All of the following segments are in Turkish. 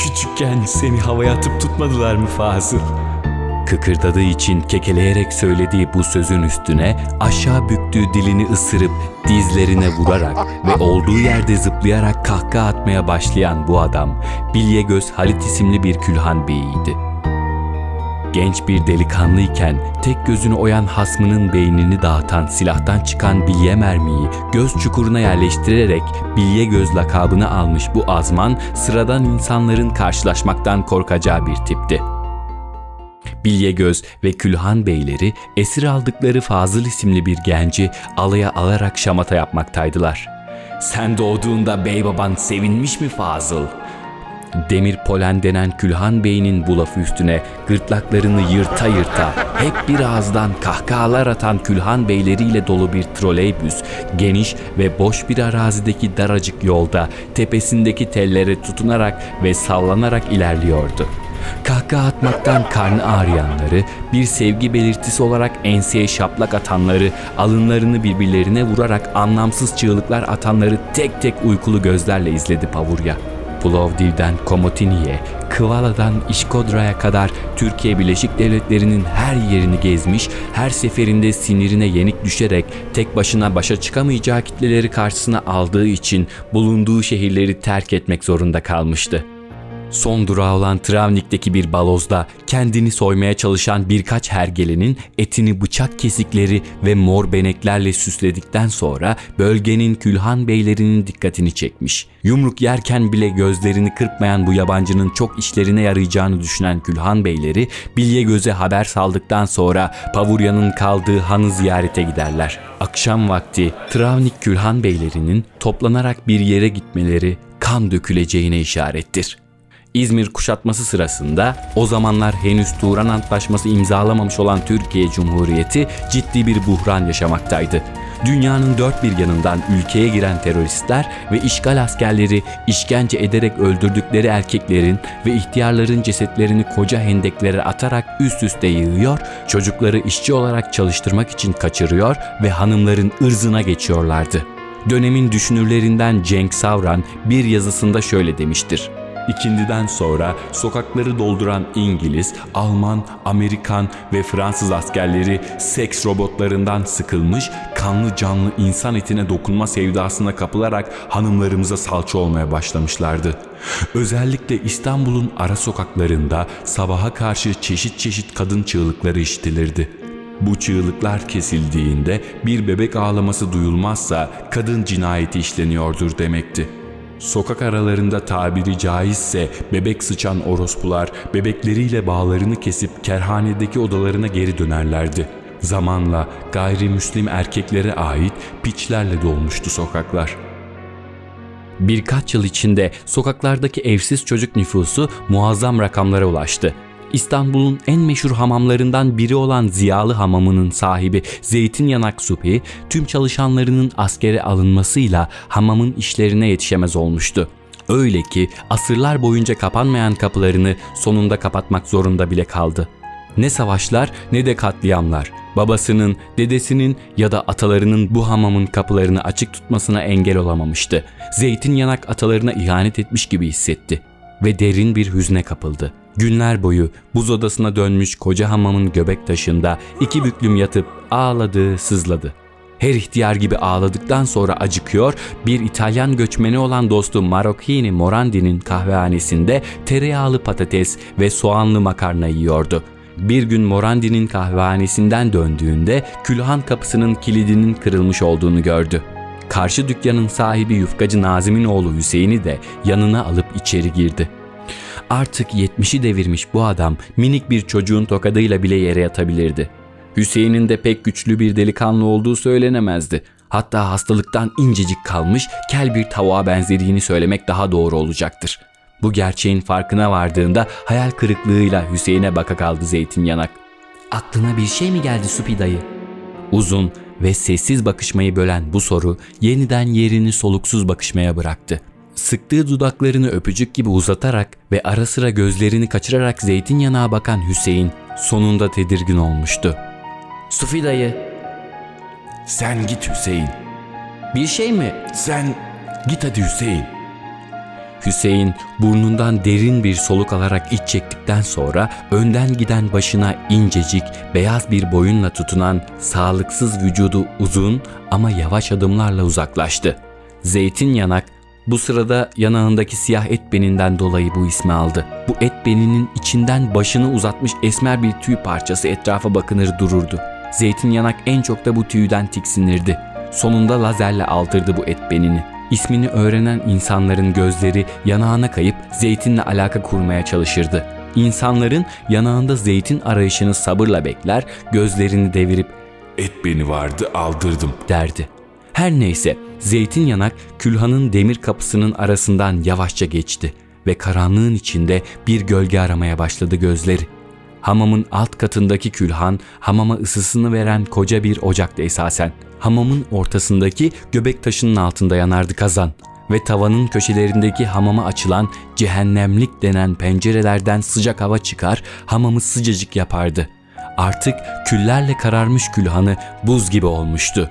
Küçükken seni havaya atıp tutmadılar mı Fazıl? Kıkırdadığı için kekeleyerek söylediği bu sözün üstüne aşağı büktüğü dilini ısırıp dizlerine vurarak ve olduğu yerde zıplayarak kahkaha atmaya başlayan bu adam Bilye Göz Halit isimli bir külhan beyiydi. Genç bir delikanlıyken tek gözünü oyan hasmının beynini dağıtan silahtan çıkan bilye mermiyi göz çukuruna yerleştirerek bilye göz lakabını almış bu azman sıradan insanların karşılaşmaktan korkacağı bir tipti. Bilyegöz ve Külhan beyleri esir aldıkları Fazıl isimli bir genci alaya alarak şamata yapmaktaydılar. Sen doğduğunda bey baban sevinmiş mi Fazıl? Demir Polen denen Külhan Bey'in bu lafı üstüne gırtlaklarını yırta yırta hep bir ağızdan kahkahalar atan Külhan Beyleriyle dolu bir troleybüs geniş ve boş bir arazideki daracık yolda tepesindeki tellere tutunarak ve sallanarak ilerliyordu. Kahkaha atmaktan karnı ağrıyanları, bir sevgi belirtisi olarak enseye şaplak atanları, alınlarını birbirlerine vurarak anlamsız çığlıklar atanları tek tek uykulu gözlerle izledi Pavurya. Plovdiv'den Komotini'ye, Kıvala'dan İşkodra'ya kadar Türkiye Birleşik Devletleri'nin her yerini gezmiş, her seferinde sinirine yenik düşerek tek başına başa çıkamayacağı kitleleri karşısına aldığı için bulunduğu şehirleri terk etmek zorunda kalmıştı. Son durağı olan Travnik'teki bir balozda kendini soymaya çalışan birkaç hergelenin etini bıçak kesikleri ve mor beneklerle süsledikten sonra bölgenin külhan beylerinin dikkatini çekmiş. Yumruk yerken bile gözlerini kırpmayan bu yabancının çok işlerine yarayacağını düşünen külhan beyleri bilye göze haber saldıktan sonra Pavurya'nın kaldığı hanı ziyarete giderler. Akşam vakti Travnik külhan beylerinin toplanarak bir yere gitmeleri kan döküleceğine işarettir. İzmir kuşatması sırasında o zamanlar henüz Turan Antlaşması imzalamamış olan Türkiye Cumhuriyeti ciddi bir buhran yaşamaktaydı. Dünyanın dört bir yanından ülkeye giren teröristler ve işgal askerleri işkence ederek öldürdükleri erkeklerin ve ihtiyarların cesetlerini koca hendeklere atarak üst üste yığıyor, çocukları işçi olarak çalıştırmak için kaçırıyor ve hanımların ırzına geçiyorlardı. Dönemin düşünürlerinden Cenk Savran bir yazısında şöyle demiştir. İkindiden sonra sokakları dolduran İngiliz, Alman, Amerikan ve Fransız askerleri seks robotlarından sıkılmış, kanlı canlı insan etine dokunma sevdasına kapılarak hanımlarımıza salça olmaya başlamışlardı. Özellikle İstanbul'un ara sokaklarında sabaha karşı çeşit çeşit kadın çığlıkları işitilirdi. Bu çığlıklar kesildiğinde bir bebek ağlaması duyulmazsa kadın cinayeti işleniyordur demekti.'' Sokak aralarında tabiri caizse bebek sıçan orospular bebekleriyle bağlarını kesip kerhanedeki odalarına geri dönerlerdi. Zamanla gayrimüslim erkeklere ait piçlerle dolmuştu sokaklar. Birkaç yıl içinde sokaklardaki evsiz çocuk nüfusu muazzam rakamlara ulaştı. İstanbul'un en meşhur hamamlarından biri olan Ziyalı Hamamı'nın sahibi Zeytinyanak Supi, tüm çalışanlarının askere alınmasıyla hamamın işlerine yetişemez olmuştu. Öyle ki asırlar boyunca kapanmayan kapılarını sonunda kapatmak zorunda bile kaldı. Ne savaşlar ne de katliamlar babasının, dedesinin ya da atalarının bu hamamın kapılarını açık tutmasına engel olamamıştı. Zeytinyanak atalarına ihanet etmiş gibi hissetti ve derin bir hüzne kapıldı. Günler boyu buz odasına dönmüş koca hamamın göbek taşında iki büklüm yatıp ağladı, sızladı. Her ihtiyar gibi ağladıktan sonra acıkıyor, bir İtalyan göçmeni olan dostu Marocchini Morandi'nin kahvehanesinde tereyağlı patates ve soğanlı makarna yiyordu. Bir gün Morandi'nin kahvehanesinden döndüğünde külhan kapısının kilidinin kırılmış olduğunu gördü. Karşı dükkanın sahibi yufkacı Nazim'in oğlu Hüseyin'i de yanına alıp içeri girdi.'' Artık 70'i devirmiş bu adam minik bir çocuğun tokadıyla bile yere yatabilirdi. Hüseyin'in de pek güçlü bir delikanlı olduğu söylenemezdi. Hatta hastalıktan incecik kalmış kel bir tavuğa benzediğini söylemek daha doğru olacaktır. Bu gerçeğin farkına vardığında hayal kırıklığıyla Hüseyin'e baka kaldı zeytin yanak. Aklına bir şey mi geldi Supi dayı? Uzun ve sessiz bakışmayı bölen bu soru yeniden yerini soluksuz bakışmaya bıraktı sıktığı dudaklarını öpücük gibi uzatarak ve ara sıra gözlerini kaçırarak zeytinyanağa bakan Hüseyin sonunda tedirgin olmuştu. Sufi dayı. Sen git Hüseyin. Bir şey mi? Sen git hadi Hüseyin. Hüseyin burnundan derin bir soluk alarak iç çektikten sonra önden giden başına incecik, beyaz bir boyunla tutunan sağlıksız vücudu uzun ama yavaş adımlarla uzaklaştı. Zeytin yanak bu sırada yanağındaki siyah et beninden dolayı bu ismi aldı. Bu et beninin içinden başını uzatmış esmer bir tüy parçası etrafa bakınır dururdu. Zeytin yanak en çok da bu tüyden tiksinirdi. Sonunda lazerle aldırdı bu et benini. İsmini öğrenen insanların gözleri yanağına kayıp zeytinle alaka kurmaya çalışırdı. İnsanların yanağında zeytin arayışını sabırla bekler, gözlerini devirip Et beni vardı aldırdım derdi. Her neyse zeytin yanak külhanın demir kapısının arasından yavaşça geçti ve karanlığın içinde bir gölge aramaya başladı gözleri. Hamamın alt katındaki külhan hamama ısısını veren koca bir ocaktı esasen. Hamamın ortasındaki göbek taşının altında yanardı kazan ve tavanın köşelerindeki hamama açılan cehennemlik denen pencerelerden sıcak hava çıkar, hamamı sıcacık yapardı. Artık küllerle kararmış külhanı buz gibi olmuştu.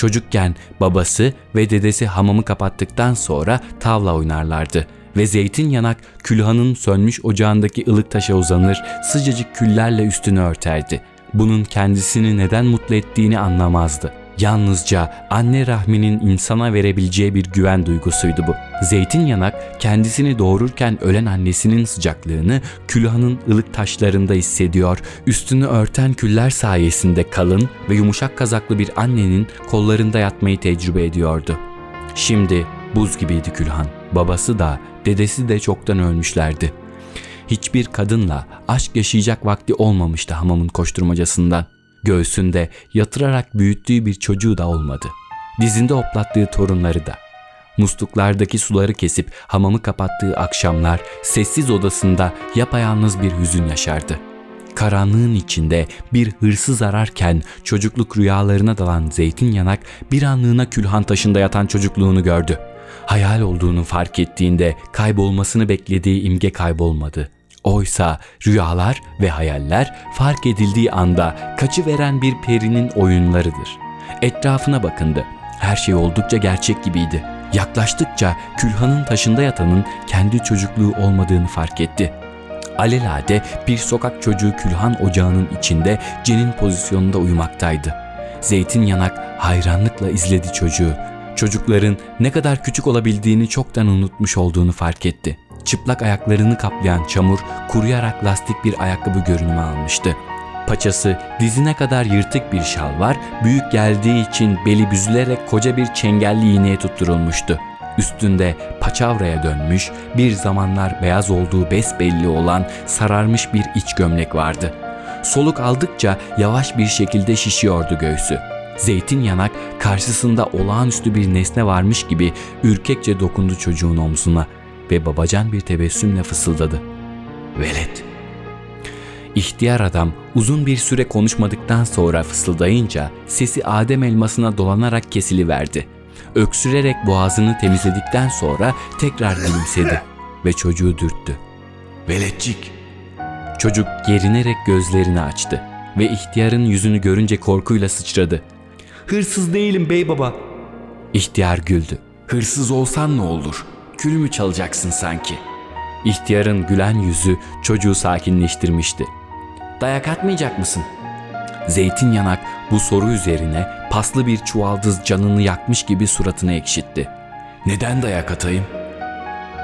Çocukken babası ve dedesi hamamı kapattıktan sonra tavla oynarlardı ve zeytin yanak külhanın sönmüş ocağındaki ılık taşa uzanır, sıcacık küllerle üstünü örterdi. Bunun kendisini neden mutlu ettiğini anlamazdı. Yalnızca anne rahminin insana verebileceği bir güven duygusuydu bu. Zeytin yanak kendisini doğururken ölen annesinin sıcaklığını külhanın ılık taşlarında hissediyor, üstünü örten küller sayesinde kalın ve yumuşak kazaklı bir annenin kollarında yatmayı tecrübe ediyordu. Şimdi buz gibiydi külhan. Babası da, dedesi de çoktan ölmüşlerdi. Hiçbir kadınla aşk yaşayacak vakti olmamıştı hamamın koşturmacasından. Göğsünde yatırarak büyüttüğü bir çocuğu da olmadı. Dizinde hoplattığı torunları da. Musluklardaki suları kesip hamamı kapattığı akşamlar sessiz odasında yapayalnız bir hüzün yaşardı. Karanlığın içinde bir hırsız ararken çocukluk rüyalarına dalan zeytin yanak bir anlığına külhan taşında yatan çocukluğunu gördü. Hayal olduğunu fark ettiğinde kaybolmasını beklediği imge kaybolmadı.'' Oysa rüyalar ve hayaller fark edildiği anda kaçıveren bir perinin oyunlarıdır. Etrafına bakındı. Her şey oldukça gerçek gibiydi. Yaklaştıkça külhanın taşında yatanın kendi çocukluğu olmadığını fark etti. Alelade bir sokak çocuğu külhan ocağının içinde cenin pozisyonunda uyumaktaydı. Zeytin yanak hayranlıkla izledi çocuğu. Çocukların ne kadar küçük olabildiğini çoktan unutmuş olduğunu fark etti.'' Çıplak ayaklarını kaplayan çamur kuruyarak lastik bir ayakkabı görünümü almıştı. Paçası dizine kadar yırtık bir şal var, büyük geldiği için beli büzülerek koca bir çengelli iğneye tutturulmuştu. Üstünde paçavraya dönmüş, bir zamanlar beyaz olduğu besbelli olan sararmış bir iç gömlek vardı. Soluk aldıkça yavaş bir şekilde şişiyordu göğsü. Zeytin yanak karşısında olağanüstü bir nesne varmış gibi ürkekçe dokundu çocuğun omzuna ve babacan bir tebessümle fısıldadı. Velet. İhtiyar adam uzun bir süre konuşmadıktan sonra fısıldayınca sesi Adem elmasına dolanarak kesiliverdi. Öksürerek boğazını temizledikten sonra tekrar gülümsedi ve çocuğu dürttü. Veletcik. Çocuk gerinerek gözlerini açtı ve ihtiyarın yüzünü görünce korkuyla sıçradı. Hırsız değilim bey baba. İhtiyar güldü. Hırsız olsan ne olur? Kül mü çalacaksın sanki? İhtiyarın gülen yüzü çocuğu sakinleştirmişti. Dayak atmayacak mısın? Zeytin yanak bu soru üzerine paslı bir çuvaldız canını yakmış gibi suratını ekşitti. Neden dayak atayım?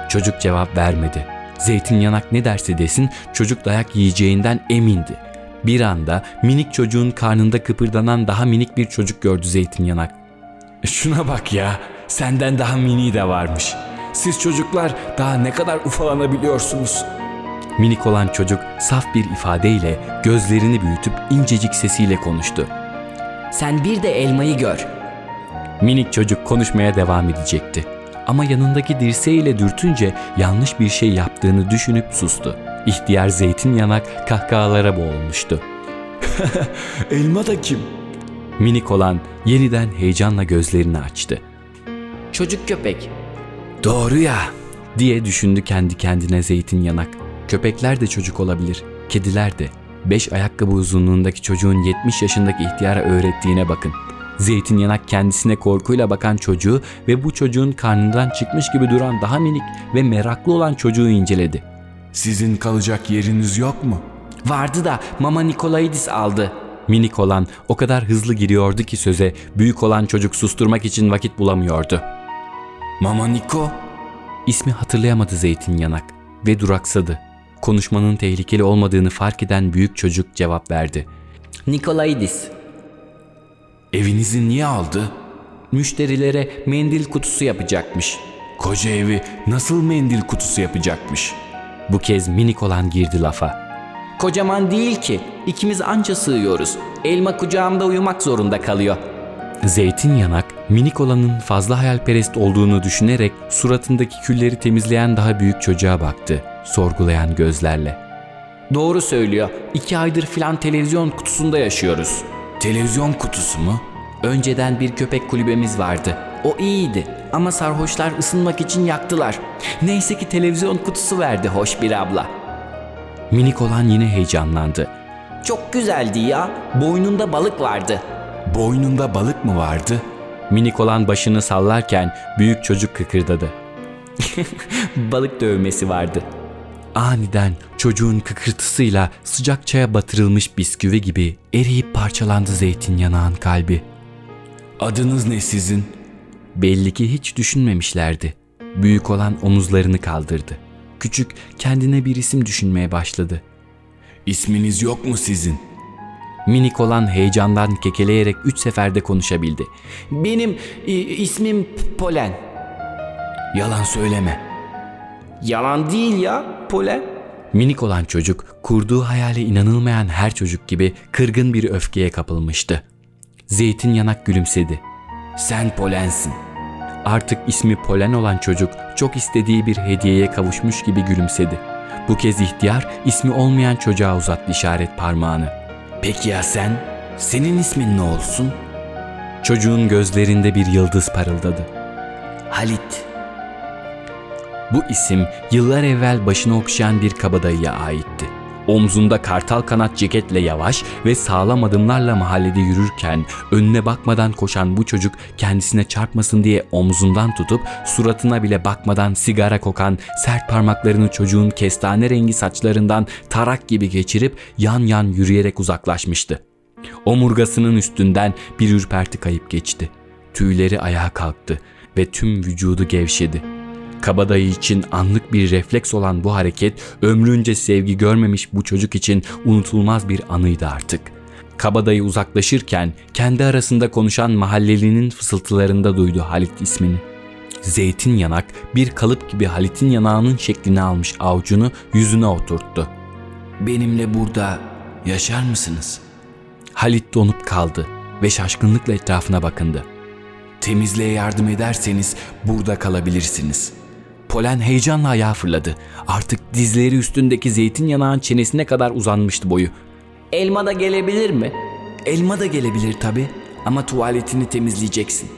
Çocuk cevap vermedi. Zeytin yanak ne derse desin çocuk dayak yiyeceğinden emindi. Bir anda minik çocuğun karnında kıpırdanan daha minik bir çocuk gördü Zeytin yanak. Şuna bak ya, senden daha mini de varmış.'' Siz çocuklar daha ne kadar ufalanabiliyorsunuz? Minik olan çocuk saf bir ifadeyle gözlerini büyütüp incecik sesiyle konuştu. Sen bir de elmayı gör. Minik çocuk konuşmaya devam edecekti. Ama yanındaki dirseğiyle dürtünce yanlış bir şey yaptığını düşünüp sustu. İhtiyar zeytin yanak kahkahalara boğulmuştu. Elma da kim? Minik olan yeniden heyecanla gözlerini açtı. Çocuk köpek. Doğru ya diye düşündü kendi kendine zeytin yanak. Köpekler de çocuk olabilir, kediler de. Beş ayakkabı uzunluğundaki çocuğun 70 yaşındaki ihtiyara öğrettiğine bakın. Zeytinyanak kendisine korkuyla bakan çocuğu ve bu çocuğun karnından çıkmış gibi duran daha minik ve meraklı olan çocuğu inceledi. Sizin kalacak yeriniz yok mu? Vardı da Mama Nikolaidis aldı. Minik olan o kadar hızlı giriyordu ki söze büyük olan çocuk susturmak için vakit bulamıyordu. Mama Niko, İsmi hatırlayamadı Zeytinyanak ve duraksadı. Konuşmanın tehlikeli olmadığını fark eden büyük çocuk cevap verdi. Nikolaidis. evinizi niye aldı? Müşterilere mendil kutusu yapacakmış. Koca evi nasıl mendil kutusu yapacakmış? Bu kez minik olan girdi lafa. Kocaman değil ki. İkimiz anca sığıyoruz. Elma kucağımda uyumak zorunda kalıyor. Zeytinyanak minik olanın fazla hayalperest olduğunu düşünerek suratındaki külleri temizleyen daha büyük çocuğa baktı. Sorgulayan gözlerle. Doğru söylüyor. İki aydır filan televizyon kutusunda yaşıyoruz. Televizyon kutusu mu? Önceden bir köpek kulübemiz vardı. O iyiydi ama sarhoşlar ısınmak için yaktılar. Neyse ki televizyon kutusu verdi hoş bir abla. Minik olan yine heyecanlandı. Çok güzeldi ya. Boynunda balık vardı. Boynunda balık mı vardı? Minik olan başını sallarken büyük çocuk kıkırdadı. Balık dövmesi vardı. Aniden çocuğun kıkırtısıyla sıcak çaya batırılmış bisküvi gibi eriyip parçalandı zeytinyanağın kalbi. Adınız ne sizin? Belli ki hiç düşünmemişlerdi. Büyük olan omuzlarını kaldırdı. Küçük kendine bir isim düşünmeye başladı. İsminiz yok mu sizin? Minik olan heyecandan kekeleyerek üç seferde konuşabildi. Benim i- ismim Polen. Yalan söyleme. Yalan değil ya Polen. Minik olan çocuk kurduğu hayale inanılmayan her çocuk gibi kırgın bir öfkeye kapılmıştı. Zeytin yanak gülümsedi. Sen Polensin. Artık ismi Polen olan çocuk çok istediği bir hediyeye kavuşmuş gibi gülümsedi. Bu kez ihtiyar ismi olmayan çocuğa uzattı işaret parmağını. Peki ya sen? Senin ismin ne olsun? Çocuğun gözlerinde bir yıldız parıldadı. Halit. Bu isim yıllar evvel başını okşayan bir kabadayıya aitti. Omzunda kartal kanat ceketle yavaş ve sağlam adımlarla mahallede yürürken önüne bakmadan koşan bu çocuk kendisine çarpmasın diye omzundan tutup suratına bile bakmadan sigara kokan sert parmaklarını çocuğun kestane rengi saçlarından tarak gibi geçirip yan yan yürüyerek uzaklaşmıştı. Omurgasının üstünden bir ürperti kayıp geçti. Tüyleri ayağa kalktı ve tüm vücudu gevşedi. Kabadayı için anlık bir refleks olan bu hareket ömrünce sevgi görmemiş bu çocuk için unutulmaz bir anıydı artık. Kabadayı uzaklaşırken kendi arasında konuşan mahallelinin fısıltılarında duydu Halit ismini. Zeytin yanak bir kalıp gibi Halit'in yanağının şeklini almış avucunu yüzüne oturttu. Benimle burada yaşar mısınız? Halit donup kaldı ve şaşkınlıkla etrafına bakındı. Temizliğe yardım ederseniz burada kalabilirsiniz. Polen heyecanla ayağa fırladı. Artık dizleri üstündeki zeytin yanağın çenesine kadar uzanmıştı boyu. Elma da gelebilir mi? Elma da gelebilir tabi ama tuvaletini temizleyeceksin.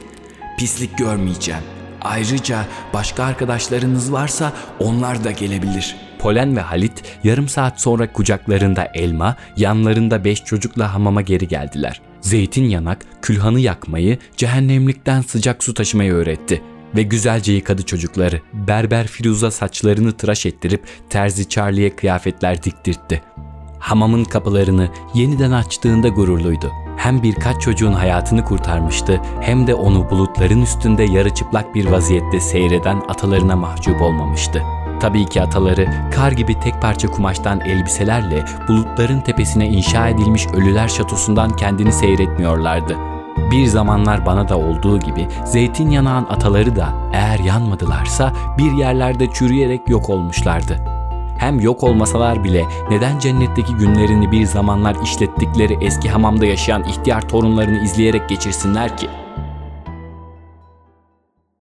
Pislik görmeyeceğim. Ayrıca başka arkadaşlarınız varsa onlar da gelebilir. Polen ve Halit yarım saat sonra kucaklarında elma, yanlarında beş çocukla hamama geri geldiler. Zeytin yanak külhanı yakmayı, cehennemlikten sıcak su taşımayı öğretti ve güzelce yıkadı çocukları. Berber Firuza saçlarını tıraş ettirip terzi Charlie'ye kıyafetler diktirtti. Hamamın kapılarını yeniden açtığında gururluydu. Hem birkaç çocuğun hayatını kurtarmıştı hem de onu bulutların üstünde yarı çıplak bir vaziyette seyreden atalarına mahcup olmamıştı. Tabii ki ataları kar gibi tek parça kumaştan elbiselerle bulutların tepesine inşa edilmiş ölüler şatosundan kendini seyretmiyorlardı. Bir zamanlar bana da olduğu gibi zeytin yanağın ataları da eğer yanmadılarsa bir yerlerde çürüyerek yok olmuşlardı. Hem yok olmasalar bile neden cennetteki günlerini bir zamanlar işlettikleri eski hamamda yaşayan ihtiyar torunlarını izleyerek geçirsinler ki?''